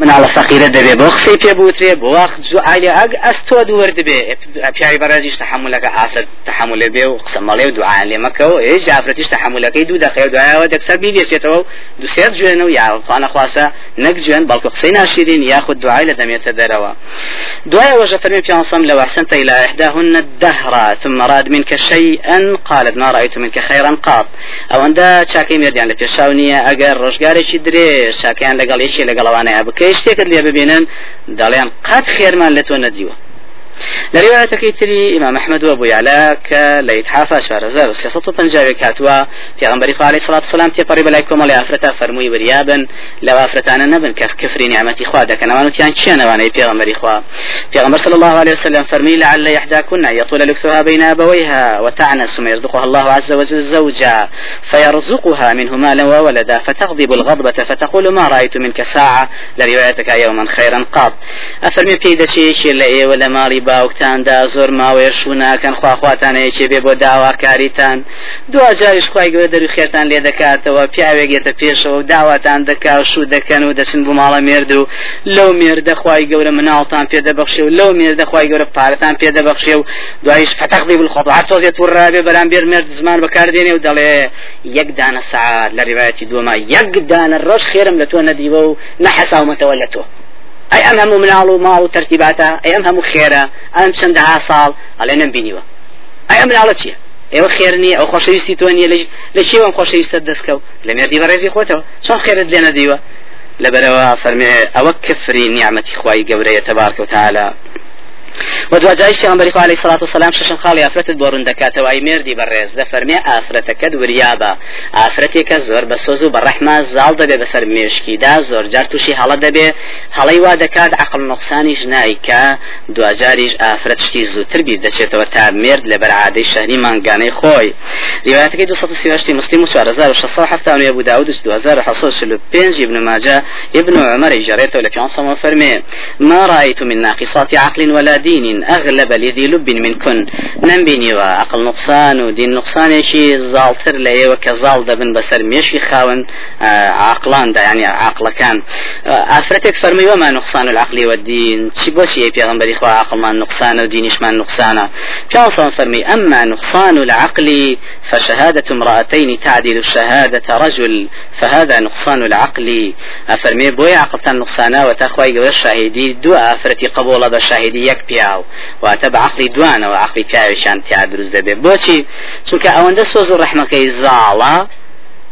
مناڵە فەقیرە دەبێ بۆ قسەی پێ بوترێ بۆ وەخت زوعالی ئەگ ئەستۆ دووەر دەبێ پیاوی بەڕێزیش تحملەکە ئافرەت تحمل بێ و قسە مەڵێ و دوعان لێ مەکەەوە ئێ ئافرەتیش تحملەکەی دوو دەخێ دوایەوە دەکسەر بیدێتێتەوە دوسێت جوێنە و یاخواانە خواسە نەک جوێن بەڵکو قسەی ناشرین یاخود دوعای لە دەمێتە دەرەوە دوای وەژە فەرمی پیانسەم لو أحسنت إلى إحداهن الدهر ثم راد منك شيئا قالت ما رأيت منك خيرا قط. أو أندا شاكي مرديان لپێشاونیە ئەگەر ڕۆژگارێکی درێ شاکیان لەگەڵ یەکی لەگەڵوانەیە بکەی شتێکت لێ ببینن دەڵێن قەت خێرمان لە تۆ نەدیوە. لرواية تري إمام أحمد وأبو يعلى كليت حافة شهر زار وسياسة تنجاوي كاتوا. في غنبري عليه الصلاة والسلام تيقرب لكم ولا أفرتا فرموي وريابا لو أفرتانا نبن كف كفر نعمتي خوا دك نوانو تيان تشانا وأنا في غنبري خوا؟ في غنبر صلى الله عليه وسلم فرمي لعل يحداكن يطول لكثها بين أبويها وتعنس ثم يرزقها الله عز وجل زوجا. فيرزقها منه مالا وولدا فتغضب الغضبة فتقول ما رأيت منك ساعة. لروايتك يوما خيرا قط أفرمي بيدا شيء شيء ولا مالي باوکتاندا زۆر ماوەیە شووناکەن خواخواتانەیەکێ بێ بۆ داواکاریتان. دوجاریش خی گەورە دەروی خێرتان لێ دەکاتەوە پیاوێکێتە پێشەوە و داواتان دەکا و شو دەکەن و دەچن بۆ ماڵە مێرد و لەو مێردە خی گەورە مناڵتان پێدەبخشێ و لەو مێردە خی گەورە پارەتان پێدەبخشێ و دوایش فتەقی بالخۆ تۆزێت وڕابێ بەرامبێر مرد زمان بەکاردێنێ و دەڵێ یەک دانە سعات لە ڕیواەتی دووەما یەک دانە ڕۆژ خێرم لە تۆ نەدیوە و نەحەساومەتەوە لە تۆ. ئەی ئەم هەموو مناڵ و ماڵ و تەرتیباتە ئەی ئەم هەموو خێرە ئەم چەندەها ساڵ ئەڵێ نەمبینیوە ئەی ئەم مناڵە چییە ئێوە خێرنی ئەو خۆشەویستی تۆ نیە لە چیوەم خۆشەویستە دەستکەوت لە مێردی بەڕێزی خۆتەوە. چۆن خێرت لێنە دیوە لەبەرەوە فەرمێ ئەوە کفری نیعممەتی خوای گەورەیە تەبارکە و تعالی ودواجايش پیغمبر عليه الصلاة والسلام ششن خالي افرت بورن دكاتة واي مردي برز ده فرمي افرتك دوريابا افرتك زور بسوزو بالرحمة زال دبي بسر مشكي دا زور جار توشي حالا دبي حالا وا دكاد عقل نقصاني جناي كا دواجاريش افرت شتي زوتر بيز دچێتەوە تا مرد لەبەر عادەی شەهری مانگانەی خۆی. ریواەتەکەی 230 مسلم و 4670 ابو داود و 2645 ابن ماجه ابن عمر جريته لك عن فرمي ما رأيت من ناقصات عقل ولا دين أغلب لذي لب منكن نمبيني وعقل نقصان ودين نقصان شي زالتر لي وكزال دبن بسر ميشي خاون عقلان دا يعني عقل كان. أفرتك فرمي وما نقصان العقل والدين؟ شي بوشي في إخوة عقل ما نقصان ودينش ما نقصان. في فرمي أما نقصان العقل فشهادة امرأتين تعدل شهادة رجل فهذا نقصان العقل. أفرمي بوي عقل نقصانا وتخوي الشاهدي دو أفرتي قبول بشاهدي يك پیاو. واتە بە عقلی دوانەوە عقلی پیاویشان تیا دروست دەبێت بۆچی؟ چونکە ئەوەندە سۆز و ڕحمەکەی زاڵە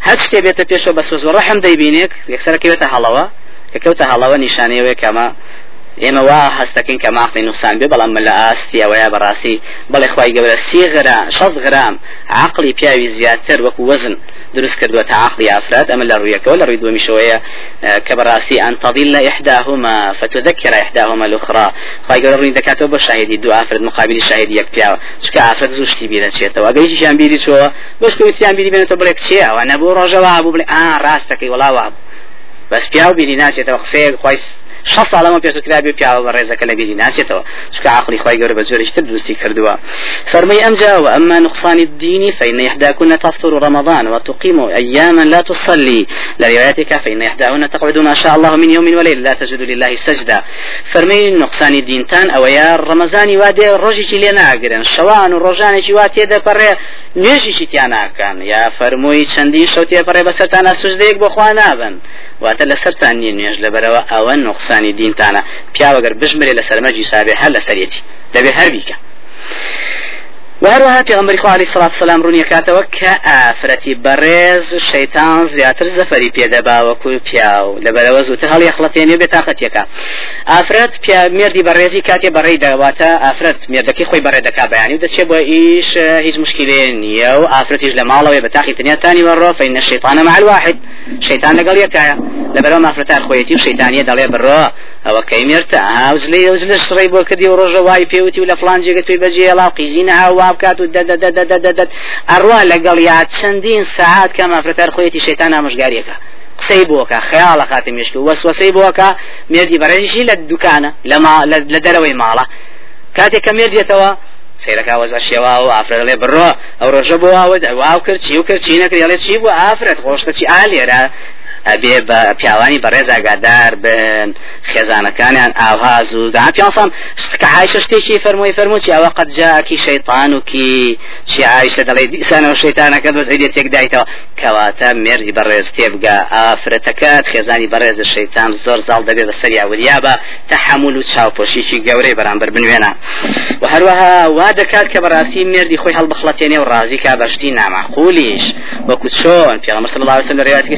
هەر شتێ بێتە پێشەوە بە سۆز و ڕەحم دەیبینێت یەکسەرەکەوێتە هەڵەوە کە کەوتە هەڵەوە نیشانەیەوە کەمە ئێمە وا هەستەکەین کە ماقی نووسان بێ بەڵام لە ئاستی ئەوەیە بەڕاستی بەڵێ خی گەورە سی غرام شەست غرام عقلی پیاوی زیاتر وەکو وەزن دروست کردووە تا عقلی ئافراد ئەمە لە ڕوویەکەەوە لە ڕووی دومیشەوەیە کە بەڕاستی ئەن تەضیل لە إحداهما فتذكر إحداهما الأخرى. گەورە ڕووی دەکاتەوە بە شاهدی دو ئافرد مقابلی شاهدی یەک پیاوە چکە ئافرد زوشتی بیرەچێتەوە ئەگەیشیان بیری چۆوە بەشکویان بیری بێنێتەوە بڵێک چێ ئەوە نەبوو ڕۆژەوە بوو بڵێ ئا ڕاستەکەی وڵاوە بەس پیاو بیری ناچێتەوە قسەیەک خۆی شە ساڵەمە پێش کرابێ پیاوە ڕێزەکە لە بیری ناچێتەوە چکە عقلی خۆی گەورە بە زۆرشتر دروستی کردووە فرمي أمجا وأما نقصان الدين فإن إحداكن تفطر رمضان وتقيم أياما لا تصلي. لروايتك فإن إحداهن تقعد ما شاء الله من يوم وليلة لا تجد لله سجدة فرمي نقصان الدين تان أو يا رمضان وادي الرجي لنا أقرن. شوان الرجان جواتي دا بري نوێژیشی تیاناکەن یا فەرمووی چەندی شەو تێپەڕێ بەسەرتانە سوزدەیەک بۆخوا نابن واتە لەسەرتان نیە نوێژ لەبەرەوە ئەوە نقصانی دینتانە. پیاوەگەر بژمرێ لە سەرمەجی سابێ هەر لە سەرەتی دەبێ هەر بیکە. وهروها پیغمبر خو علیه الصلاة والسلام رونی کاتەوە کە ئافرەتی بەڕێز شەیتان زیاتر زەفەری پێدەبا وەکو پیاو. لەبەرەوە زووتر هەڵی خڵەتێنێ بێ تااقەتێکە ئافرەت مردی بەڕێزی کاتێ بەڕێی دەواتە. ئافرەت مردەکەی خۆی بەڕێ دەکا بەیانی دەچێت بۆ ئیش هیچ مشکلێ نییە و ئافرەتیش لە ماڵەوەی بە تاقی تنیاتانی وەڕۆ مع الواحد. شەیتان لەگەڵ یەکایە. لەبەرەوە مافرەتار خۆیەتی و شەیتانیە دەڵێ بڕۆ. ئەوە کەی مرتە. هاوزلی ئەوزلە شڕی بۆ و ڕۆژە وای پێوتی و لە فلان جێگە توی بەجێ ڵاو قیزینە هاوا بکات و دەدەدەدەدەدەدەد ئەڕوا لەگەڵ یا چەندین سعات کە مافرەتار خۆیەتی شەیتان ئامژگاریەکە قسەی بۆکە خەیاڵە خاتی مشک و وەسوەسەی بۆکە مێردی بەڕێژی لە دوکانە لە دەرەوەی ماڵە. کاتێک کە مێردێتەوە سیرەکە وەزە شێوا و ئافرەت لێ بڕۆ ئەو ڕۆژە بۆ واو کرد چی و کرد چی نەکرد لێ چی بوو ئافرەت خۆشتە چی ئالێرە ئەبێ بە پیاوانی بەڕێز ئاگادار بن خێزانەکانیان ئاواز و دا پیاسان کە عیشە شتێکی فەرمووی فەرموچی ئەوە قەت جاکی شەیطان و کی؟ چی عیشە دەڵێ دیسانەوە شەیتانەکە بەس ئەیدێ تێک دایتەوە. کەواتە مێردی بەڕێز تێبگە ئافرەتەکەت خێزانی بەڕێز شەیتان زۆر زاڵ دەبێت بە سەری ئەوریا بە تەحمل و چاوپۆشیکی گەورەی بەرامبەر بنوێنە. و هەروەها وا دەکات کە بەڕاستی مێردی خۆی هەڵبخڵەتێنێ و ڕازی کا بەشتی نامەقولیش وەکو چۆن پێغەمبەر صلی الله عليه وسلم روايتك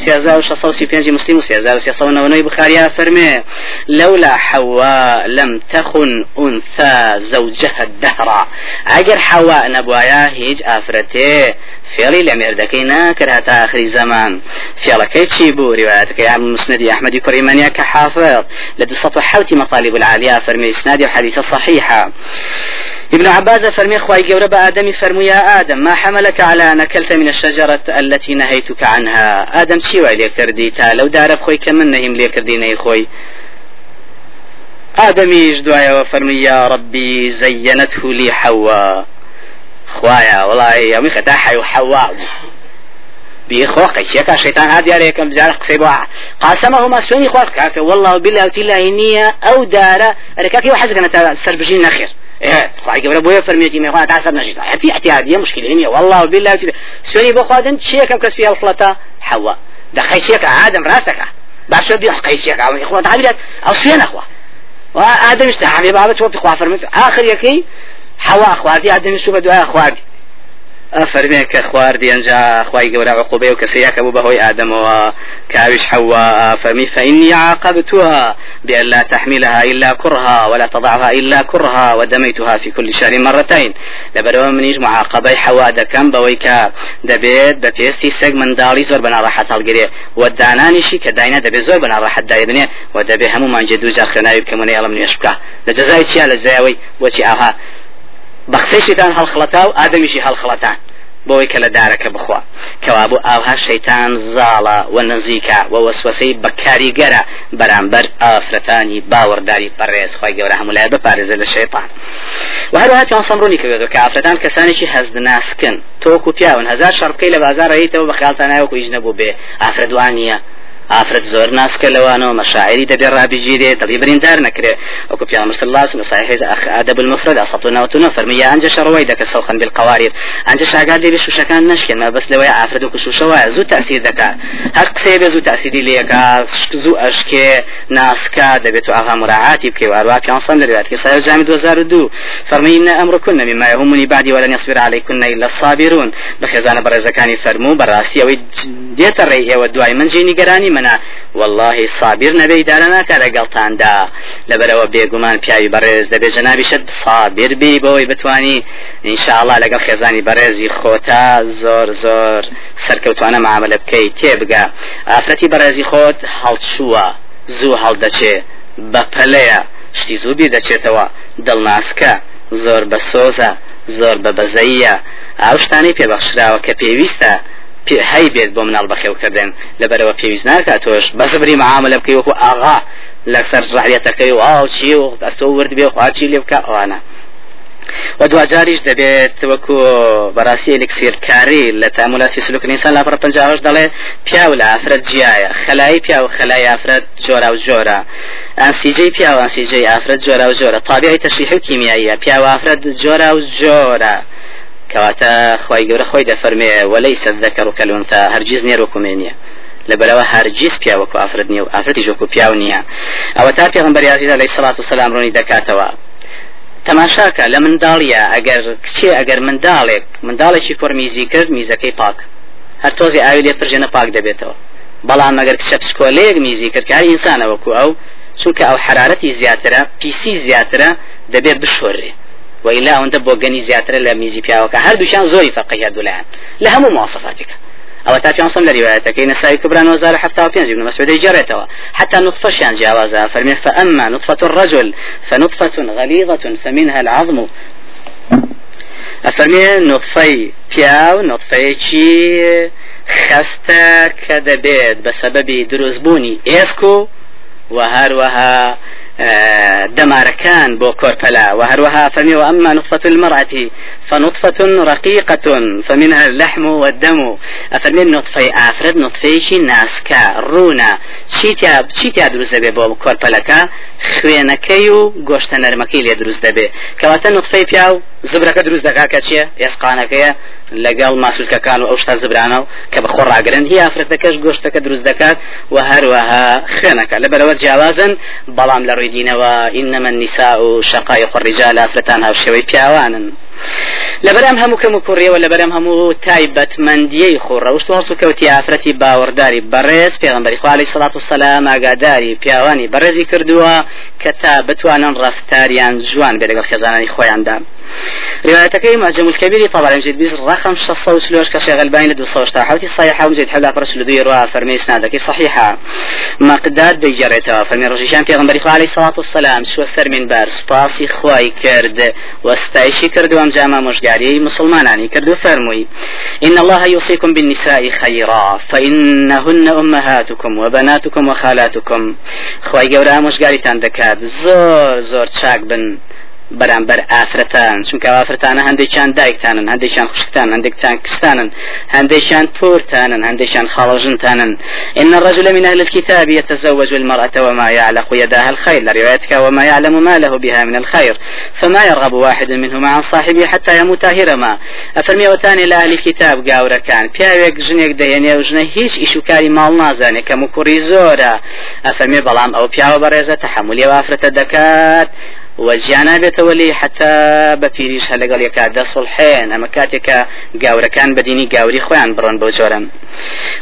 بينجي مسلم وسيازا وسيصون ونوي بخاريا فرمي لولا حواء لم تخن أنثى زوجها الدهر أجر حواء نبوايا هيج آفرته فێڵی لە مێردەکەی ناکرد تا آخری زمان. فێڵەکەی چی بوو؟ ریواەتەکەی عام مسندی ئەحمدی کوڕیمانیا کە حافظ لە دو سەد حوتی مطالب العالية فرمي إسنادي وحديث صحيحة ابن عباس فرمي خواي جورب آدم فرمي يا آدم ما حملك على أن أكلت من الشجرة التي نهيتك عنها؟ آدم شي وعلي كردي تا لو دارب خوي كمن نهم لي كردي خوي آدميش دعاء وفرمي يا ربي زينته لي حواء خوايا والله يومي ختا حي وحواء بيخو قيشيك الشيطان هذا عليكم بزارق قصيبوا قاسمهما سوني خوار كاكا والله بالله وتلا نية أو دارة ركاكي وحزق أنا سربجين نخير خواهي قبل بويا فرميتي ما خواهي تعصب نجد حتي احتيادية مشكلة هي والله بالله وتلا سوني بخوادن شيكم كسفيها الخلطة حواء. ده خيشيك عادم راسك. باشو بيح قيشيك أو إخوة تعبيرات أو سوين أخوة. وآدم اشتحمي بابا توبي خواه فرميت آخر يكي حوا خواردی ئادەمی سو بە دوای خواردی ئەفەرمێ کە خواردی ئەنجا خی گەورە عقوبێ و کەسەیەکە بوو بەهۆی ئادەمەوە حواء فمي فإني عاقبتها بأن لا تحملها إلا كرها ولا تضعها إلا كرها ودميتها في كل شهر مرتين لبرو منيش معاقبة حواء دكم بويكا دبيت بپێستی سەگ منداڵی زۆر بەنا ڕاحەت هەڵگرێ و دانانیشی کە داینە دەبێت زۆر بەنا ڕاحەت دایبنێ و دەبێ هەموو مانجە دوو جا خوێناوی بکەمونێ ئەڵم نوێش بکە لە جەزای بەخسەیشتان هەڵخڵەتا و ئادەمیشی هەڵخڵەتان بۆی کە لە دارەکە بخوا. کەوابوو ئاها شەیتان زاڵە و نزیکە و وەسوەسەی بەکاریگەرە بەرامبەر ئافرەتانی باوەڕداری بەڕێز خی گەورە هەمولای بپارێزە لە شەیطان و هەروهاتیان سەمڕونی کردێت کە ئافرەتان کەسانێکی هەست ناسکن. تۆکو پیاون هزار شەڕکەی لە بازار ڕیتەوە بە خیالتانایوەکو هیچ نەبوو بێ ئافرەدوانیە ئافرەت زۆر ناسکە لەوانەوە مەشاعری دەبێ ڕابیجیرێ دڵی بریندار نەکرێ. وەکو پیا مسلاس صحيح أدب المفرد أسطنا وتنا فرمي أنجا شروي دك سوخا بالقوارير أنجا شاقاد لي بشوشكان نشكن ما بس لوي عافرد وكشوشوا زو تأثير دكا هر قسيبه زو تأثير ليكا زو أشكي ناسكا دبيتو أغا مراعاتي بكي وأروا كان صم لريات كي صحيح جامد وزار دو. فرمي إن أمركن مما يهمني بعدي ولن يصبر عليكن إلا الصابرون. بخزانة برزكاني فرمو براسي أو ديت الرئي ودواي من جيني منا منە. واللهی سابیر نەبێ دارە ناکارە گەڵتاندا لەبەرەوە بێگومان پیاوی بەڕێز دەبێ جەنابیشت سابیر بی بەوەی بتانی انشاءله لەگەڵ خێزانی بەڕێزی خۆتا زۆر زۆر سەرکەوتوانە معاملە بکەیت. تێبگە ئافرەتی بەڕێزی خۆت هەڵچووە. زوو هەڵدەچێ بەپەلەیە شتی زوو بیر دەچێتەوە. دڵناسکە. زۆر بە سۆزە. زۆر بە بەزەیە ئاو شتانی پێبەخشراوە کە پێویستە. هەی بێت بۆ مناڵ بەخێوکردن لەبەرەوە پێویست ناکات تۆش. بەزبری معاملە بکەی وەکو ئاغا لەسەر ڕحلێتەکەی و ئاو چی و ئەستۆ ورد بێ خواچی لێ بکە؟ ئەوانە. و دوجاریش دەبێت وەکو بەڕاستی ئلکسیرکاری لە تامولاتی سلوک نیسان لا پنجاهش دەڵێ پیاو لە ئافرەت جیایە. خەلایی پیا و خەلای ئافرەت جۆرا و جۆرە. ئەنسیجەی پیا و ئەنسیجەی ئافرەت جۆرا و جۆرە. تابعی تەشریح و کیمیاییە. پیا و ئافرەت جۆرا و جۆرە. کەواتە خی گەورە خۆی دەفەرمێ وەلەی سەدەکە و کەلونتا هەرگیز نێرۆکومێنیە لەبەرەوە هەرگیز پیاوەکو ئافرەت نیە و ئافرەتی ژۆکو پیاو نییە. ئەوە تا پێغمبەر یازیدا لەی سەڵات و سەلام ڕوونی دەکاتەوە. تەماشاکە لە منداڵیە ئەگەر کچێ ئەگەر منداڵێک منداڵێکی کوڕ میزی کرد میزەکەی پاک. هەر تۆزی ئاوی لێ پرژێنە پاک دەبێتەوە. بەڵام ئەگەر کچە پسکۆلەیەک میزی کرد کاری ئینسانە وەکو ئەو چونکە ئەو حرارەتی زیاترە پیسی زیاترە دەبێت بشۆڕێ. وإلا أنت بوغني ميزي بياوكا هر دوشان زوري فقيه دولان لهم مواصفاتك. أو تاتي أنصم لروايتك إن ساي كبران وزار حتى وبينز ابن مسعود جريتها حتى نطفة شان جاوزها فرمي فأما نطفة الرجل فنطفة غليظة فمنها العظم. أفرمي نطفي بياو نطفي شي خستا كدبيت بسبب دروزبوني إيسكو وهروها دەمارەکان بۆ کۆرپەلا و هەروەها فەرمی وأما نطفة المرأة فنطفة رقيقة فمنها اللحم والدم. أفرمي نطفة آفرد نطفة ناسكا رونا. چیتیا چیتیا دروست دەبێ بۆ کۆرپەلەکە خوێنەکەی و گۆشتە نەرمەکەی لێ دروست دەبێ. کەواتە نطفەی پیا و زبرەکە دروست دەکا کە لەگەڵ ماسوولکەکان و ئەو شتا زبرانە و کە بە خۆڕاگرن هی ئافرەتەکەش گۆشتەکە دروست دەکات و هەروەها خوێنەکە لە بەرەوە جیاوازن بەڵام لە ڕووی دینەوە ئینەمە النساء و شقای قڕیجا لافرەتان هاوشێوەی پیاوانن. لەبەرام هەموو کەم و کوڕیەوە لەبەرم هەموو تایبەتمەندیەی خۆڕەوشت وەڵسو کەوتی ئافرەتی باوەڕداری بەڕێز پێغمبەری خوالی سڵات و سەلام ئاگاداری پیاوانی بەڕێزی کردووە کە تا بتوانن ڕفتاریان جوان بێ لەگەڵ خێزانانی خۆیاندا. روايتكي معجم الكبير طبعا مجد بيز رقم شصة وسلوش كشيخ الباين لدو صوشتا حوتي صحيحة ومجد حلا برسل دو يروها فرمي سنادك صحيحة. مقداد بيجريتها فرمي رجيشان في غنبري عليه الصلاة والسلام. شو سر من بار سباسي خواي كرد واستايشي كرد وامجاما مشجاري مسلماناني كرد فرموي إن الله يوصيكم بالنساء خيرا فإنهن أمهاتكم وبناتكم وخالاتكم. خواي قورا مشجاري تندكات زور زور تشاك بن. بەرامبەر ئافرەتان چونکە ئافرەتانە هەندێکیان دایکتانن هەندێکیان خوشکتان هەندێکتان کستانن هەندێکیان پورتانن هەندێکیان خاڵژنتانن. إن الرجل من أهل الكتاب يتزوج المرأة وما يعلق يداها الخير. لروايتك وما يعلم ما له بها من الخير. فما يرغب واحد منهما عن صاحبه حتى يموت هرما. أفرمي وتاني لأهل الكتاب قاورا كان پیاوێک ژنێک دەهێنێ و ژنە هیچ ئیشوکاری ماڵ نازانێت کە مکوڕی زۆرە ئەفەرمێ بەڵام ئەو پیاوە بەڕێزە تحملی وافرەتە دەکات وەجیانە بێتەوە لی حتا بە پیریش هە لەگەڵ یەکا دەسڵحێن ئەمە کاتێکە گاورەکان بەدینی گاوری خۆیان بڕن بۆ جۆرن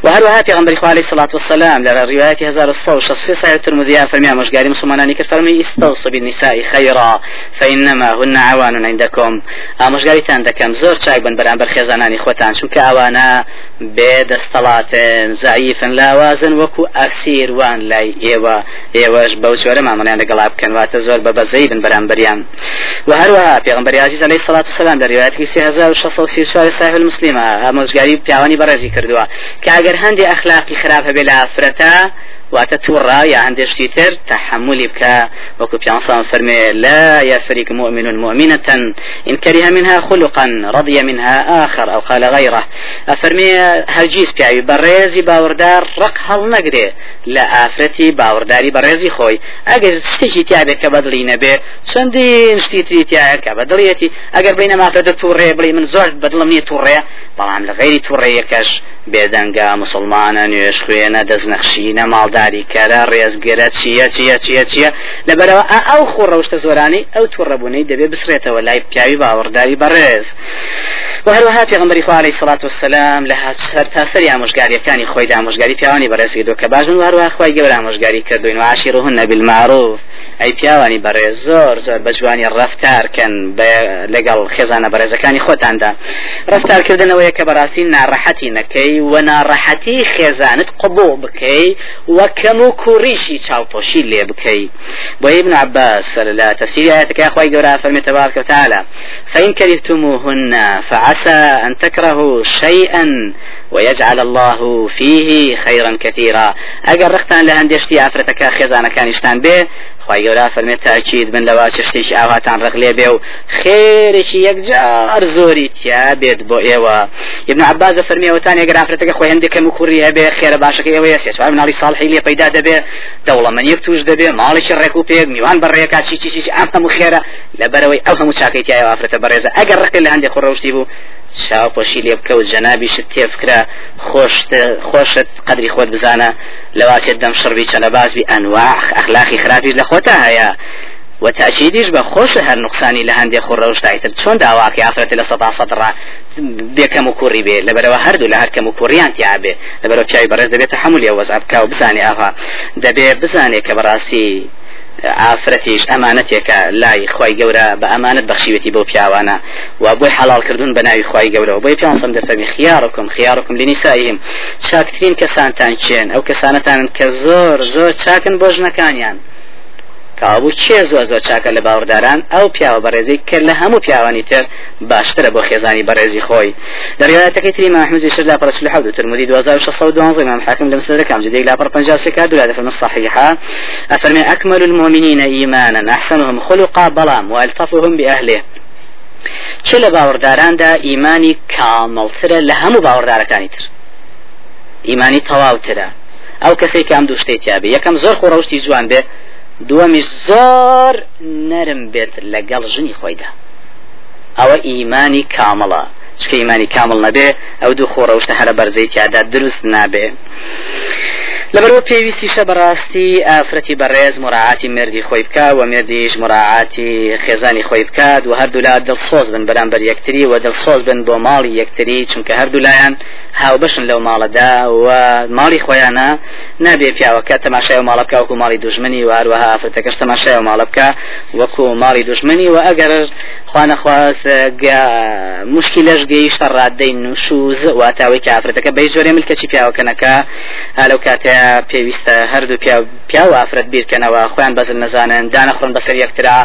وهروها پیغمبر عليه الصلاة والسلام لرى رواية هزار الصوش الصيصة الترمذية فرمي مشقاري مسلماناني كفرمي استوصوا بالنساء خيرا فإنما هن عوان عندكم مشقاري تاندكم زور شاك بن بران برخيزاناني خوتان شو كأوانا بيد استلات ضعيفا لا وازن وكو أسير وان لاي إيوا إيواش بوجورة ما منان لقلاب كان واتزور ببزي بن بران بريان وهروها پیغمبر عزيز عليه الصلاة والسلام در رواية 3634 صحيح المسلمة مشقاري بيعواني برزي كردوا کە ئەگەر هەندێک ئەخلاقی خراپ هەبێ لە ئافرەتە واتە تووڕا یا هەندێشتی تر تحملی بکە وەکو پیانسان فەرمێ لا يفرق مؤمن مؤمنة. إن كره منها خلقا رضي منها آخر أو قال غيره. أفرمي هرجيز بيعي بريزي باوردار؟ رق هل لا آفرتي باورداري بريزي خوي. أجر شتيجي تيابي كبدلي نبي. چندين شتي تري تيابي كبدليتي أجر بين ما فرد توري بلي من زوج بدلمني توري. بلام لغيري توري يكش. بێدەنگا مسلمانە نوێش خوێنە دەستنەخشینە ماڵداری کەرە ڕێزگەرە چییە چییە چییە چییە؟ لەبەرەوە ئەو خوڕەوشتە زۆرانی ئەو تووڕەبوونەی دەبێ بسرێتەوە لای پیاوی باوەڕداری بەڕێز. وهروها پێغمبەری خوا عليه الصلاة والسلام؟ لە سەر تاسەری ئامۆژگاریەکانی خۆی ئامۆژگاری پیاوانی بەڕێزی دۆ کە باشن وهروها خۆی گەورە ئامۆژگاری کردوین وعاشروهن بالمعروف. ئەی پیاوانی بەڕێز زۆر زۆر بە جوانی ڕفتارکەن لەگەڵ خێزانە بەڕێزەکانی خۆتاندا. ڕفتارکردنەوەیە کە بەڕاستی ناڕەحەتی نەکەی و ناڕەحەتی خێزانت قبول بکەی وەکەم و کوڕیشی چاوپۆشی لێ بکەی. بۆ ابن عباس آياتك يا أخوي قرأ فرمي تبارك وتعالى فإن فعسى أن تكرهوا شيئا ويجعل الله فيه خيرا كثيرا. أجر رختان لهن ديشتي عفرتك خزانة كان يشتان به. خی فەرمێت تاکید بن لەوا شتێکی ئاواتان ڕقلێ بێ و خێرێکی یەکجار زۆری تیا بێت بۆ ئێوە. ابن عباس ێگەر ئافرەتەکە خۆی هەندێکم و کوڕی هەبێ خێرە باشەکە ئێوە سێسوار مناڵی ساڵحی لێ پەیدا دەبێ دەوڵەمەنیەک توش دەبێ ماڵێکی ڕێک و پێک میوان بەڕێکا چی چی چی ئەم هەموو خێرە لەبەرەوەی ئەو هەموو چاکەی تایە ئافرەتە بەڕێزە. ئەگەر ڕقل لە هەندێک خۆڕەشتی بوو شاوپۆشی لێ بکە و جەنابیشت تێفکرا خۆشت قدری خۆت بزانە. لەواسێت دەم شڕبی چەلە بازبی ئەنواخ ئەخلاقی خراپی لە خۆتا هەیە. و تاچیدیش بە خۆش هەر نقصانی لە هەندێک خوڕەوشتایتر چۆن داواکە ئافرەتی لە سەدا سەدڕ بێکەم و کوڕی بێ. لەبەرەوە هەردوو لە هەرکەم و کوڕیان تیاابێ لەبەرەوە چای بەڕێز دەبێت حمولی وەزابکە و بزانێ ئاها. دەبێ بزانێ کە بەڕاستی ئافرەتیش ئەمانەتێکە لای خی گەورە بە ئەمانەت بەخشیوێتی بۆ پیاوانە و بۆی حەڵالکردون بە ناوی خی گەورەوە. بۆی پیانسم دەفەرمی خیارکم خیارکم لنیساییم چاکترین کەسانتان چێن؟ ئەو کەسانەتان کە زۆر زۆر چاکن بۆ ژنەکانیان. کابوو چێ زۆ زۆر چاکە لە باوەڕداران ئەو پیاوە بەڕێزەی کرد لە هەموو پیاوانی تر باشترە بۆ خێزانی بەڕێزی خۆی. لە ڕێواتەکەی تری شر لا پرس لحود الترمذي 2612 امام حاكم لمسلك كام جديد لا بر بنجا سكاد ولا في الصحيحة أفرمي أكمل المؤمنين إيمانا أحسنهم خلقا بلام وألطفهم بأهله چه لە باوەڕداراندا ئیمانی کامەڵترە لە هەموو باوەڕدارەکانی تر؟ ئیمانی تەواوترە. ئەو کەسێک کام دوو شتێک یابێ یەکەم زۆر خۆڕەشتی جوان بێ دووەمیش زۆر نەرم بێت لەگەڵ ژنی خۆیدا. ئەوە ئیمانی کامەڵە. چکە ئیمانی کامل نەبێ ئەو دوو خۆڕەوشتە هەرە بەرزەی تیادا دروست نابێ. لەبەرەوە پێویستیشە بەڕاستی ئافرەتی بەڕێز مراعاتی مردی خۆی بکە و مردیش مراعاتی خێزانی خۆی بکات و هەردوو لا دڵسۆز بن بەرامبەر یەکتری و دڵسۆز بن بۆ ماڵی یەکتری چونکە هەردوو لایەن هاوبەشن لەو ماڵەدا و ماڵی خۆیانە نابێ پیاوەکە تەماشای ماڵە بکە وەکو ماڵی دوژمنی و هەروەها ئافرەتەکەش تەماشای ماڵە بکە وەکو ماڵی دوژمنی و ئەگەر خوانە خواست مشکلش گەیشتە ڕادەی نوشوز واتاوی کە ئافرەتەکە بەی زۆرێ ملکەچی پیاوەکەنەکە لەو کاتێ پێویستە هەردوو پیا و ئافرەت بیرکەنەوە. خۆیان بەزل نەزانن دانەخڕن بەسەر یەکترا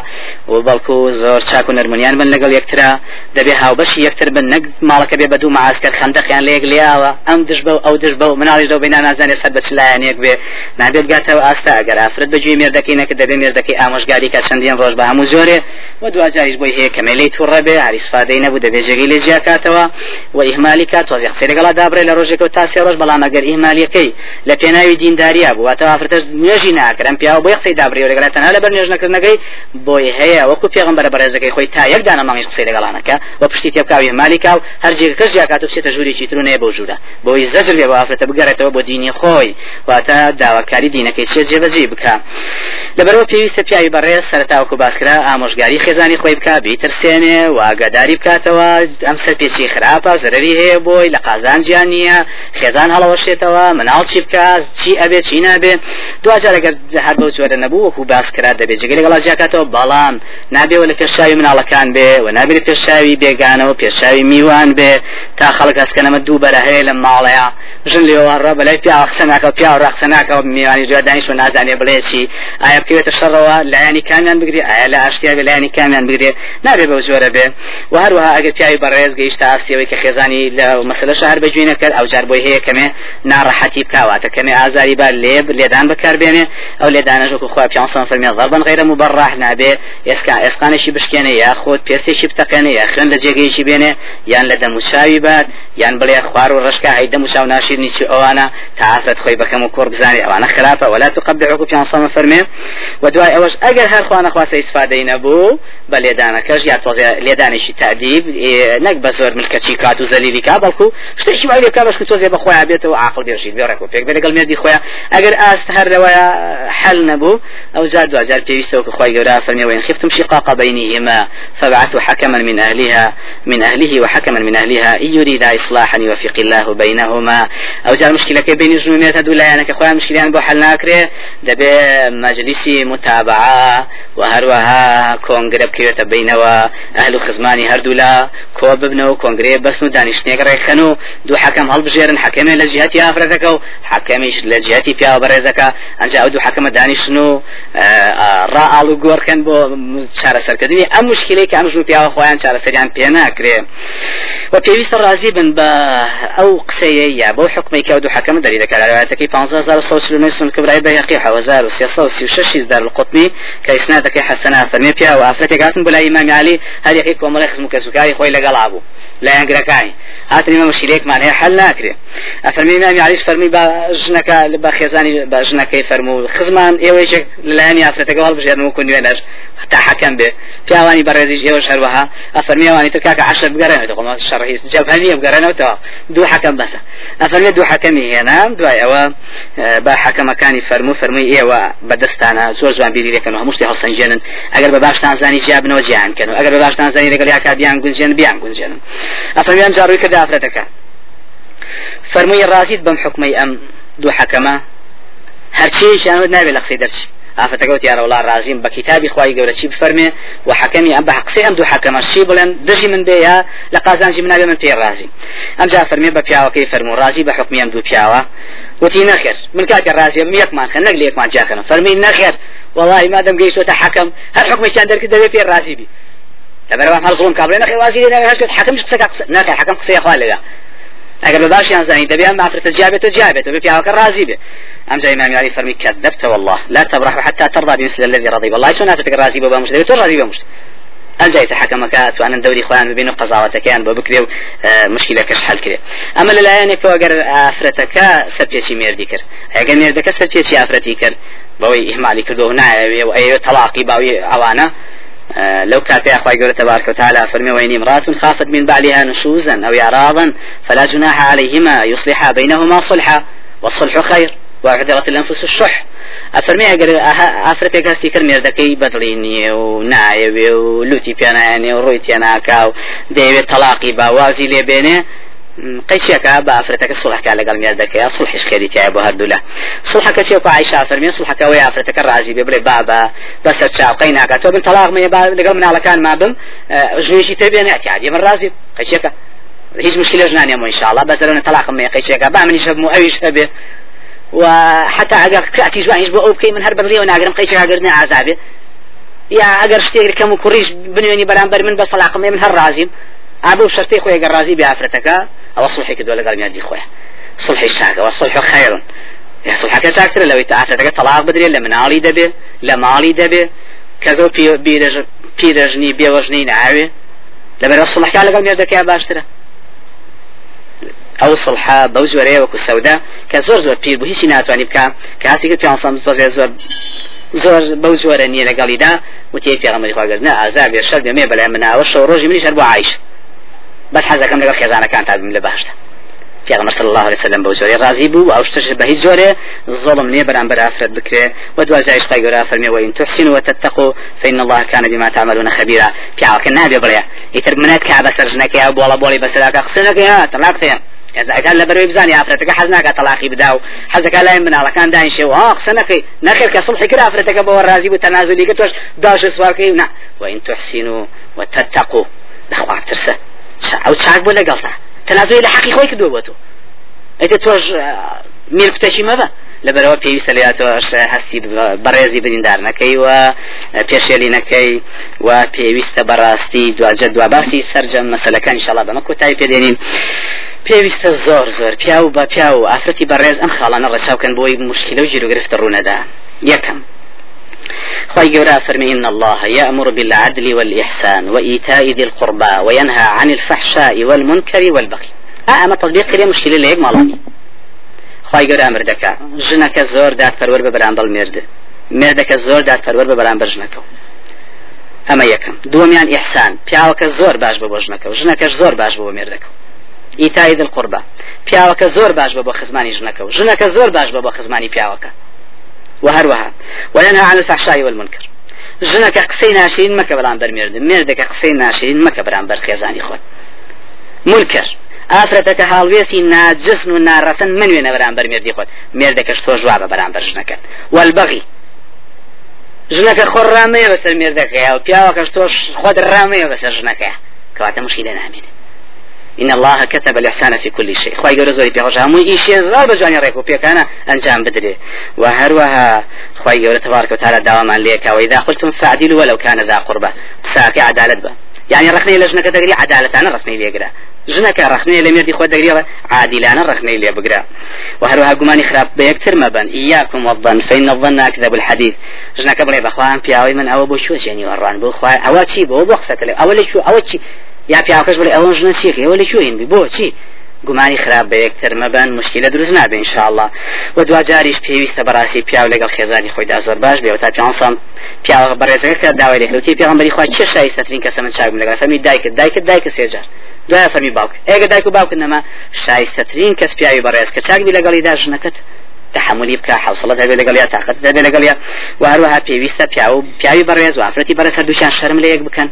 و بەڵکو زۆر چاک و نەرمونیان بن لەگەڵ یەکترا. دەبێ هاوبەشی یەکتر بن نەک ماڵەکە بێ بە دوو معسکر خەندەقیان لەیەک لیاوە. ئەم دش بە ئەو دش بە و مناڵی دە بینە نازانێت سەر بەچلایەنێک بێ. نابێت گاتەوە ئاستا ئەگەر ئافرەت بەگوێ مێردەکەی نەکە دەبێ مێردەکەی ئامۆژگاری کە چەندین ڕۆژ بە هەموو زۆرێ. و دوجاریش بۆی هەیە کەمەلەی تووڕە بێ عریسفادەی نەبوو دەبێ جێگەی لێ جیاکاتەوە و ئیهمالی کات تۆزی قسەی لەگەڵا دابڕێ لە ڕۆژێکەوە تا سێ ڕۆژ بەڵام ئەگەر ئیهمالیەکەی لە پێناوی دینداریا بوو. واتە ئافرەتەش نوێژی ناکرم پیا بۆ قسەی دابڕێ و لەگەڵا. تەنها لەبەر نوێژ نەکردنەکەی بۆی هەیە. وەکو پێغمبەر بەڕێزەکەی خۆی تا یەک دانە مانگی قسەی لەگەڵانەکە. و پشتی تێبکاوی مالیکا و هەر جێگەکەش جیاکات و بچێتە ژووری ترونەیە بۆ ژوورە. بۆی زەجر بێ بۆ ئافرەتە بگەڕێتەوە بۆ دینی خۆی. واتە داواکاری دینەکەی چێ جێبەجێ بکە. لەبەرەوە پێویستە پیاوی بەڕێز سەرتاوکو باسکرا ئامۆژگاری خێزانی خۆی بکە بیترسێنێ و ئاگاداری بکاتەوە ئەم سەر پێچی خراپە زەرری هەیە بۆی لە قازان گیان نییە خێزان هەڵەوەشێتەوە مناڵ چی بکات چی ئەبێ چی نابێ؟ دوجار ئەگەر هەر بەو جۆرە نەبوو وەکو باسکرا دەبێت جگەل لەگەڵا جیاکاتەوە بەڵام. نابێەوە لە پێشاوی مناڵەکان بێ و نابێت پێشاوی بێگانەوە پێشاوی میوان بێ. تا خەڵک هەسکەنەمە دوو بەرە هەیە لە ماڵەیە. ژن لێوەڕە بەلای پیا قسە ناکە پیا و ڕاقسە ناکە میوانی جوێ دانیش و نازانێ بڵێ چی. ئایا بکەوێتە شەڕەوە؟ لایانی کامیان بگری ئایا لە ئاشتیا بێ لایانی کامیان بگرێ. نابێ بەو جۆرە بێ. و هەروەها ئەگەر پیاوی بەڕێز گەیشتە ئاستیەوەی کە خێزانی لە مەسلە شار بەگوێ نەکرد ئەو جار بۆی هەیە کەمێ. ناڕەحەتی بکاواتە کەمێ ئازاری با لێب لێدان بەکاربێنێ ئەو لێدانەژۆکو خوا پیانسان فەرمی ضربن غیرە مبرح نابێ ئێسکا ئێسقانێکی بشکێنێ یاخۆت پێستێکی بتەقێنێ یا خوێن لە جێگەیەکی بێنێ یان لە دەموچاوی بات یان بڵێ خوار و ڕشکا هەی دەموچاو ناشیر نیچی ئەوانە تا ئافرەت خۆی بەکەم و کوڕ بزانێ ئەوانە خراپە ولا تقبعكم پیانسان فەرمێ و دوای ئەوەش ئەگەر هەر خوانە خواسە ئیسفادەی نەبوو بە لێدانەکەش یا تۆزێ لێدانێکی تأدیب نەک بە زۆر ملکەچی کات و زەلیلی کا بەڵکو شتێکی وای لێکا بەش تۆزێ بە خۆیان بێتەوە عاقل بێژیت بێ ڕێکۆ پێک بێ لەگەڵ مێردی خۆیان. ئەگەر ئاست هەر لەوەیە حل ئەو جار دوجار پێویستەوە کە خۆی گەورە فەرمی وإن خفتم شقاق بينهما فبعثوا حكما من أهلها من أهله وحكما من أهلها إن يريد إصلاحا يوفق الله بينهما. أو جار مشكلة بين جنونيات هدو لا يعني كخويا مشكلة بو حل ناكري دبي مجلسي متابعة وهروها كونغرب كيوتا بينوا أهل خزماني هردولا كو ببنو كونغري بس نو دانشنيك ريخنو دو حكم هل بجيرن حكمي لجهتي أفرتكو حكميش لجهتي فيها برزكا أنجا أو دو حكم دانشنو ڕائڵ و گۆڕکەن بۆ چارەسەرکردنی. ئەم مشکلەی کە ئەم ژوو پیاوە خۆیان چارەسەریان پێ ناکرێ. و پێویستە ڕازی بن بە ئەو قسەیە یا بۆ حکمی کە دوو حکەم دەری دەکارەوەتەکەی 15 سن کبرای بەیقی 1336 دار القطنی کە ئیسنادەکەی حەسەنا فەرمێ پیا و ئافرەتێک هاتن بەلای ئیمامی علی هەر یەکەی کۆمەڵی خزم کەسوکاری خۆی لەگەڵا بوو لا یانگرەکانی هاتنی مە مشکلەیەکمان هەیە حل ناکرێ ئەفەرمی ئیمامی علیش فەرمی بە ژنەکە بە خێزانی بە ژنەکەی فەرموو خزمان ئێوەیەک لەلایانی ئافرەتەکە هەڵبژێنەوە کو نوێنەر تا حەکەم بێ پیاوانی بەڕێزیش ئێوە شەروەها ئەفەرمیوانی تر کاکە عشر بگەڕێنەوە دەخۆم شەڕهی جەبهەنیە بگەڕێنەوەتەوە دوو حەکەم بەسە ئەفەرمێ دوو حەکەمی هێنا دوای ئەوە با حەکەمەکانی فەرموو فەرمووی ئێوە بەدەستانە زۆر جوان بیریەکەن و هەمووشتی هەڵسەنجێنن ئەگەر بە باشتان زانی جیابنەوە جیانکەن و ئەگەر بە باشتان زانی لەگەڵ یاکا بیان گونجێن بیان گونجێنن ئەفەرمیان جاڕووی کرد ئافرەتەکە فەرمووی ڕازیت بەم حکمەی ئەم دوو حەکەمە هەرچیشیان نابێت لە قسەی دەرچی ئافرەتەکەوت یارە وڵا ڕازیم بە کتابی خی گەورە چی بفەرمێ و حەکەمی ئەم بە حقسێ ئەم دوو حەکەمە چی بڵێن دژی من بێ یا لە قازانجی منابێ من پێ ڕازی ئەم جا فەرمێ بە پیاوەکەی فەرمو ڕازی بە حکمی ئەم دوو پیاوە وتی نەخێر من کاتێ ڕازیم یەکمان خە نەک لە یەکمان جاکەن فەرمی نەخێر والله ما دەم گەیشتۆتە حەکەم هەر حکمشیان دەرکرد دەبێ پێ ڕازی لەبەرەوە هەر زڵم کابرێ نەخێ وازی لێ نەگەشت حەکەم قسە نەکە حەکەم قسەی خوا لەگە ئەگەر بە باشیان زانی دەبێ ئەم ئافرەتە جابێتە جابێتە بێ پیاوەکە ڕازی بێ ئەم جای إمام علي فرمي كذبت والله. لا تبرح حتى ترضى بمثل الذي رضي والله شو ناتك راضي بابا مش تو راضي بابا مش الجاي تحكمك وأنا دوري خوان بين قضاوتك يعني ببكري مشكلة كش حل كده أما للايان كو أجر أفرتك سبتي ميردي كر. أجر ميردك سبتي أفرتي كر. بوي إهمالي كردو هنا وأي طلاقي باوي أوانا. لو كانت يا أخوي قول تبارك وتعالى فرمي وإن امرأة خافت من بعلها نشوزا أو إعراضا فلا جناح عليهما يصلحا بينهما صلحا والصلح خير وأعذرت الأنفس الشح. أفرمي أجر أفرتك هستي كرمي ردكي بدليني ونايوي ولوتي بياناني ورويتي ناكاو ديوي طلاقي باوازي لي بيني قيشيك با أفرتك صلح كان لقال ميردك يا صلح خيري تعب هردولا صلح كتير عايشة فرمي صلح كوي أفرتك الرازي بيبلي بابا بس تشاو قيناك تو بن طلاق ما يبا لقال من على كان ما بم. جنيشي تبي نأتي عادي من رازي قيشيك هيج مشكلة جنانية مو إن شاء الله بس لو طلاق ما قيشيك با من يشب مو أيش أبي وحتى أجر تأتي جوان يجبو أو بكي من هرب الريو وناقرم قيشيك أجرني عذابي يا أجر شتيك كم كوريش بنيوني برامبر من بس طلاق من هر رازيم أبو شرطي خويا قرازي بأفرتك أو صلحي كدولا قال ميادي خويا. صلحي الشاك والصلح خير. يا صلحك ساكتر لو أفرتك طلاق بدري لمن عالي دبي لمالي دبي. كذو بيرج بيرجني بيوجني نعاوي لما الصلح كان لقال ميادك يا باشترا ئەو سڵحا بەو زۆرەیە وەکو سەودا کە زۆر زۆر پیر بوو هیچی ناتوانانی بکە کە هاسی کرد پێ زۆر زۆر زۆر بەو زۆرە نییە لەگەڵیدا وتی پێغەمەری خواگەرنە ئازا بێ شەر بێمێ بەلای مناوە شەو ڕۆژی منیش هەر بۆ عیش بەس حەزەکەم لەگەڵ خێزانەکان تا بم لە باشدا پیغمبر صلى الله عليه وسلم بوزوري. راضي بو أو اشتش به زوري. ظلم ني بران برا أفرد بكري. ودوا زايش قايغورا فرمي وإن تحسنوا وتتقوا فإن الله كان بما تعملون خبيرا. في كنا بيبريا يتر منات كعبه سرجنك يا بولا بولي بس لا خسنك يا طلعت يا ئەزان لە بەروی بزانانی ئافرەتەکە حەز ناکە تەلاقی بدا و حەزەکە لای مناڵەکان داینشێ و قسە نەکەی نەخێر کە سڵحی کرد ئافرەتەکە بەوە ڕازی بوو تەنازلی کە تۆش داش سوارکەی نا. وإن تحسنوا وتتقوا. لەخوا ترسە ئەو چاک بۆ لەگەڵتا. تەنازلی لە حەقی خۆی کردووە بۆ تۆ. ئەیتە تۆش میر کتەشی مەبە. لەبەرەوە پێویستە لە تۆش هەستی بەڕێزی بریندار نەکەی و پێشێلی نەکەی و پێویستە بەڕاستی دوجە دوا باسی سەررجەم مەسلەکان شڵا بەمە کۆتایی پێدێنین. پێویستە زۆر زۆر. پیا و بە پیا و ئافرەتی بەڕێز ئەم خاڵانە ڕەچاوکەن بۆی مشکلە و گرفتە ڕوونەدا. یەکەم. خواهي جورا فرمي إن الله يأمر بالعدل والإحسان وإيتاء ذي القربى وينهى عن الفحشاء والمنكر والبغي. أما تطبيق كريم مشكلة ليك مالاني خواهي جورا مردك جنك زور دات فرور ببران ضل مرد مردك زور دات فرور ببران برجنكو أما يكم دوميان إحسان بياوك زور باش ببوجنكو جنك زور باش ببو مردكو ئیتای دڵ قوربە پیاوەکە زۆر باش بە بۆ خزمانی ژنەکە. و ژنەکە زۆر باش بە بۆ خزمانی پیاوەکە. و هەروەها وينهى عن الفحشاء والمنكر. ژنەکە قسەی ناشرین مەکە بەڵام بەرمێرد مێردەکە قسەی ناشرین مەکە بەرام بەر خێزانی خۆت منکر ئافرەتەکە هاڵوێسی ناجسن و ناڕەسن من وێنە بەرام بەرمێردی خۆت مێردەکەش تۆ ژوا بە بەرام بەر ژنەکە والبغی ژنەکە خۆ ڕامەیە بەسەر مێردەکەیە و پیاوەکەش تۆش خۆت ڕامەیە بەسەر ژنەکەیە کەواتە مشکلە نامێنێت إن الله كتب الإحسان في كل شيء. خواهي قول زوري بيغوش همو إيشي زار بجواني ريكو بيكانا أنجام بدري. وهروها خواهي قول تبارك وتعالى دواما ليك. وإذا قلتم فعدلوا ولو كان ذا قربة. ساكي عدالة با يعني رخني لجنك تقري عدالة أنا رخني لي قرأ. جنك رخني لم يردي خود دقري عادل أنا رخني لي بقرأ. وهروها قماني خراب بيكتر مبان إياكم والظن فإن الظن أكذب الحديث. جنك بلي بخوان بياوي من أو بوشوش يعني وران بخوان أو تشي بو بخصة أول شو أول شي یا پیاکەش بڵێ ئەوە ژنە چیخ ئەوە لە کوێین بی؟ بۆ چی؟ گومانی خراپ بە یەکتر مەبەن مشکلە دروست نابێ انشاءله و دو جاریش پێویستە بەڕاستی پیا لەگەڵ خێزانی خۆیدا زۆر باش بێ. تا پیانسان پیا بەڕێزەکە داوای لێکلوتی پێغمبەری خوا چه شایستەترین کەسە من چاک لەگەڵ؟ فەرمی دایکت دایکت دایکە سێجار دوای فەرمی باوک. ئێگە دایک و باوکن نەما شایستەترین کەس پیاوی بەڕێز کە چاک بی لەگەڵیدا ژنەکەت؟ تحملی بکە حوصلت هەبێ لەگەڵ یا تاقت هەبێ لەگەڵ یا و هەروەها پێویستە پیا و پیاوی بەڕێز و ئافرەتی بەڕێز هەردووشیان شەرم لە یەک بکەن.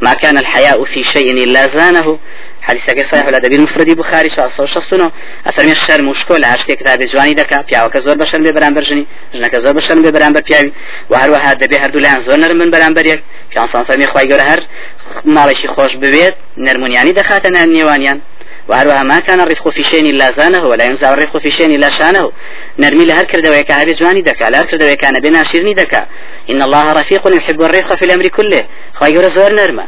ما كان الحياء في شيء إلا زانه. حديثك صحيح. ولا دبير مفردي بخاري شو أصلا شخصنا أفرمي الشر مشكل عشت كتاب جواني دكا. بيا وكزور بشر ببران برجني جنك زور بشر ببران بر بياوي وهروها دبي هردو لأن زور نرم من بران بريك في عنصان فرمي خواهي قول هر. مالشي خوش ببيت. نرمونياني دخاتنا النيوانيان وهروها ما كان الرفق في شيء إلا زانه ولا ينزع الرفق في شيء إلا شانه؟ نرمي لهر كردوي كهبي جواني دكا لهر كردوي كان بنا شيرني دكا. إن الله رفيق يحب الرفق في الأمر كله. قول زور نرمه.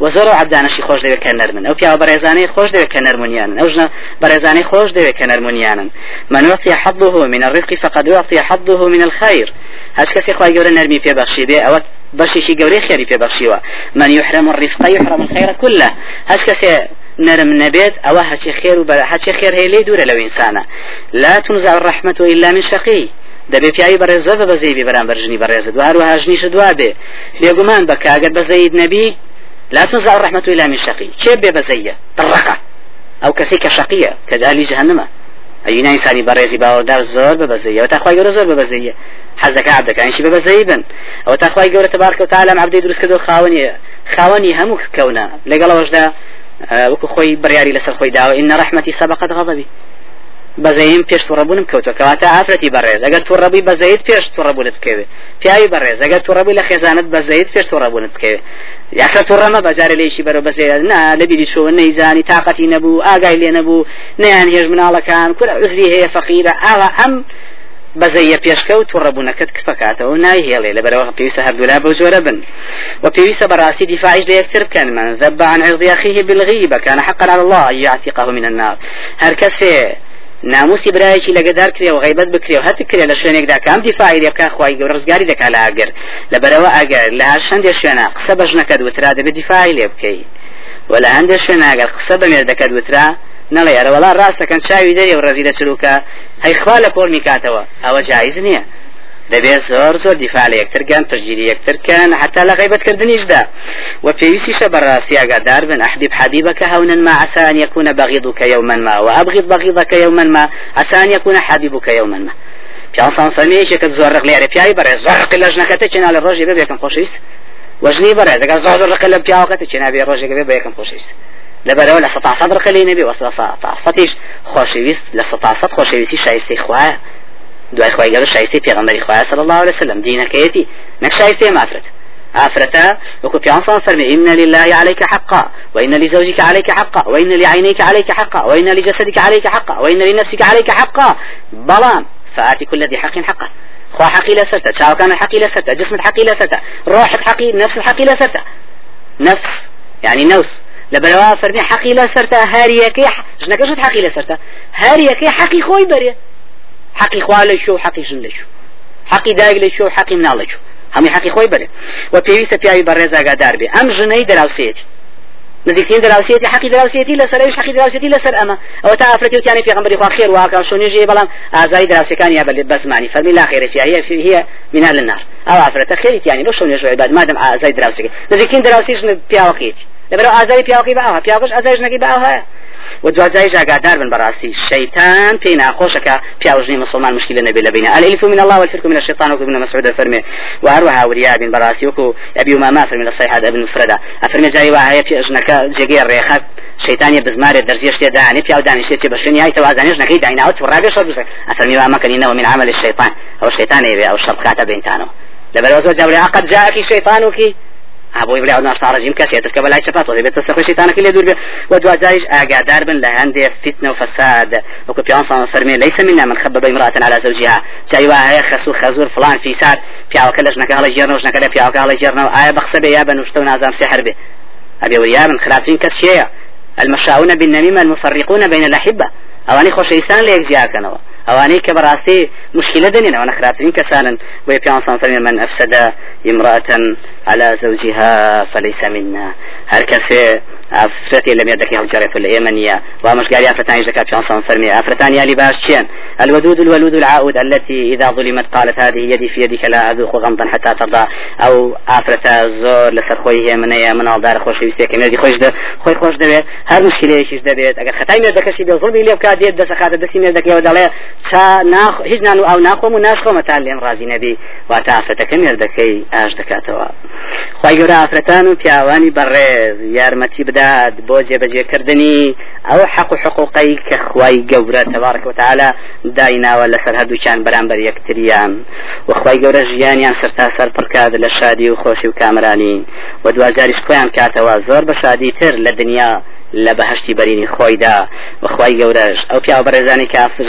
وزۆر عبدانشی خۆش دەوێت کە نەرمن ئەو پیاوە بەڕێزانەی خۆش دەوێت کە نەرمونیانن ئەو ژنە بەڕێزانەی خۆش دەوێت نەرمونیانن من وقتی حظه من الرفق فقد وقتی حظه من الخير. هەش کەسی خی گەورە نەرمی پێبەخشی بێ ئەوە بەشێکی گەورەی خێری پێبەخشیوە من يحرم الرفق يحرم الخير كله. هەش کەسێ نرم نبيت أو هاتي خير وبلا هاتي خير هي لي دور لو إنسانا لا تنزع الرحمة إلا من شقي. دەبێ پیاوی بەڕێزە بە بەزەی بەرامبەر ژنی بەڕێزت و هەروەها ژنیش دوا بێ لێگومان بە کاگەر بەزەید نەبی لا تنزع الرحمة إلا من شقي. كيف ببزية طرقة. أو كسيك شقية كجالي جهنم. أينا إنساني بريزي باوردار زور ببزية. وتخوي يقول زور ببزية. حزك عبدك شي ببزية بن أو تخوي يقول تبارك وتعالى عبدي دروس كدو خاوني خاوني همك كونا. لقال وجدا وكو خوي برياري لسر خوي داو إن رحمتي سبقت غضبي. بەزەیم پێش توڕەبوونم کەوتە کەواتە ئافرەتی بەڕێز ئەگەر توڕەبی بەزەیت پێش توڕەبوونت بکەوێ. پیاوی بەڕێز ئەگەر توڕەبی لە خێزانت بەزەیت پێش توڕەبوونت بکەوێ. یاخە توڕەمە بەجارە لێشی بەرە بەزێ نا لەبیری شۆ نەیزانی تااقەتی نەبوو ئاگای لێ نەبوو. نەیان هێژ مناڵەکان کورە عزری هەیە فەقیرە. ئاوا ئەم بەزەیە پێشکەوت و ڕبوونەکەت کفەکاتەوە نایهێڵێ لە بەرەوە پێویستە هەردوولا بە جۆرە بن. وپێویستە بەڕاستی دیفاعش لە یەکتر بکەن. من ذب عن عرض أخيه بالغيبة كان حقا على الله أن يعتقه من النار. هر کەسێ ناموسی برایەکی لەگەدار کرێ و غیبت بکرێ و هەت کرێ لە شوێنێکدا کام دیفاعی لێ بکە خی گەور ڕزگاری دەکا لە ئاگەر لە بەرەوە ئەگەر لە هەر شەندێ شوێنە قسە بەژنەکەت وترا دەبێت دیفاعی لێ بکەی. و لە هەندێک شوێن ئەگەر قسە وترا نەڵێ ئەرەوەڵا ڕاستەکەن چاوی دەری و ڕزی لە چلوکە هەیخوا لە پۆل میکاتەوە. ئەوە جایز نییە. دەبێت زۆر زۆر دیفاع لە یەکترگان پشگیری یەکترکەن حتا لە غیبەتکردنیشدا. وپێویستیشە بەڕاستی ئاگادار بن أحبب حبيبك هونا ما عسى أن يكون بغيضك يوما ما وأبغض بغيضك يوما ما عسى أن يكون حبيبك يوما ما پیاسان فەرمیێکێکت زۆر ڕق لێرە پیاوی بەڕێ زۆرق لە ژنەکەتە چێنا لە ڕۆژی بێ بێکم خۆشویست؟ وەژنی بەڕێ دەگە زۆر ڕق لە پیاوەکەتە چێنا بێ ڕۆژێک بێ بە یەکەم خۆشویست؟ لەبەرەوە لە سەتا سەد ڕقلی نەبێ وەسە سەتیش خۆشەویست لە سەتا سەد خۆشەویستی شایستی خوایە دوای خۆی گەر شایستی پێغەمبەری صلی الله عليه وسلم دینەکەیەتی نەک شایستی مافرت. آفرتا وكو في عنصر فرمي إن لله عليك حقا وإن لزوجك عليك حقا وإن لعينيك عليك حقا وإن لجسدك عليك حقا وإن لنفسك عليك حقا بلان فآتي كل ذي حق حقه خوا حقي لسرته شاو كان حقي لسرته جسم حقي لسرته روح حقي نفس حقي لسرته نفس يعني نوس. لبلوا فرمي حقي لسرته هاريك جنك حقي لسرته هاريك حقي خوي بريه حقي خوالي شو حقي جن لشو حقي دايق لشو حقي منال لشو همي حقي خوي بله وبيويسة بياوي برزا قادار بي ام جني دراوسيتي نزيكتين دراوسيتي حقي دراوسيتي لسر إيش حقي دراوسيتي لسر اما. أو تعرفتي وتاني في غمبري خوا خير واكا شو نجي بلان إزاي دراوسي كان يا بل بس معني فرمي لا خير هي في هي من أهل النار. أو عفرت خير يعني لو شو نجي عباد ما دام إزاي دراوسي نزيكتين دراوسي جن بياوكيتي لبرو إزاي بياوكي باوها بياوكش إزاي جنكي باوها و دوازای ئاگادار بن بەڕاستی شەیتان پێی ناخۆشەکە پیاژنی مسلمان مشکلە نەبێ لە بینە الف من الله والفرق من الشيطان وكو ابن مسعود فرمي وهروها وريا بن براسي وكو ابي امامه فرمي لصحيح ابن فردا. افرمي جاي وهي پیاژنەکە جێگەی ڕێخات شيطاني بزماري درزيش تي داني بياو داني شتي بشني هاي توازنيش نكيد داينا أو تفرابي شو بس افرمي ما كان انه من عمل الشيطان أو الشيطان أو الشركات بينتانو لبلوزو جابري قد جاءك شيطانك أبوي بلا نار صار رجيم كاسيت كبل هاي شفات وزي بيت السخوي شيطان كل يدور ودوا جايش اقادار بن لهند فتنة وفساد. وكو بيان صان فرمي ليس منا من خبب امرأة على زوجها. جايوا هي خسو خزور فلان في ساد. بياو كلش نك على جيرنا وش نك بياو على جيرنا اي بخسب يا بن وشتو نازم سحر به أبي ويا من خلافين كسيه المشاؤون بالنميمة المفرقون بين الأحبة. أواني خوش إنسان ليك جاكنوا أواني كبراسي مشكلة دنينا. وأنا خراتين كسانا ويبيان صنفر من أفسد امرأة على زوجها فليس منا. هر كسي افرتي لم يدك هجرة اليمنية ومش قال افرتان يجدك بيان صنفر افرتان يالي باشتين الودود الولود العاود التي إذا ظلمت قالت هذه يدي في يدك لا أذوق غمضا حتى ترضى. خوي هي من هي من دار خوش ده خوي خوش ده هر مشكلة إيش دبيت اگر خطاي مردك شي بظلمي لي بكاد يد دس خاطر دسي مردك يودالي تا ناخ هیچ نانو ئەو ناخۆم و ناشخۆمە تا لێم ڕازی نەبی. واتە ئافرەتەکە مێردەکەی ئاش دەکاتەوە. خی گەورە ئافرەتان و پیاوانی بەڕێز. یارمەتی بدات بۆ جێبەجێکردنی ئەو حەق و حقوقی کە خی گەورە تەبارک وتعاالە دایناوە لەسەر هەردووچان بەرامبەر یەکتریان. وخوای گەورە ژیانیان سەرتا سەر پڕکات لە شادی و خۆشی و کامرانی. و دوجاریش خۆیان کاتەوە زۆر بە شادی تر لە دنیا لە بەهشتی بەرینی خۆیدا. بەخوای گەورەش ئەو پیا بەڕێزانی کافر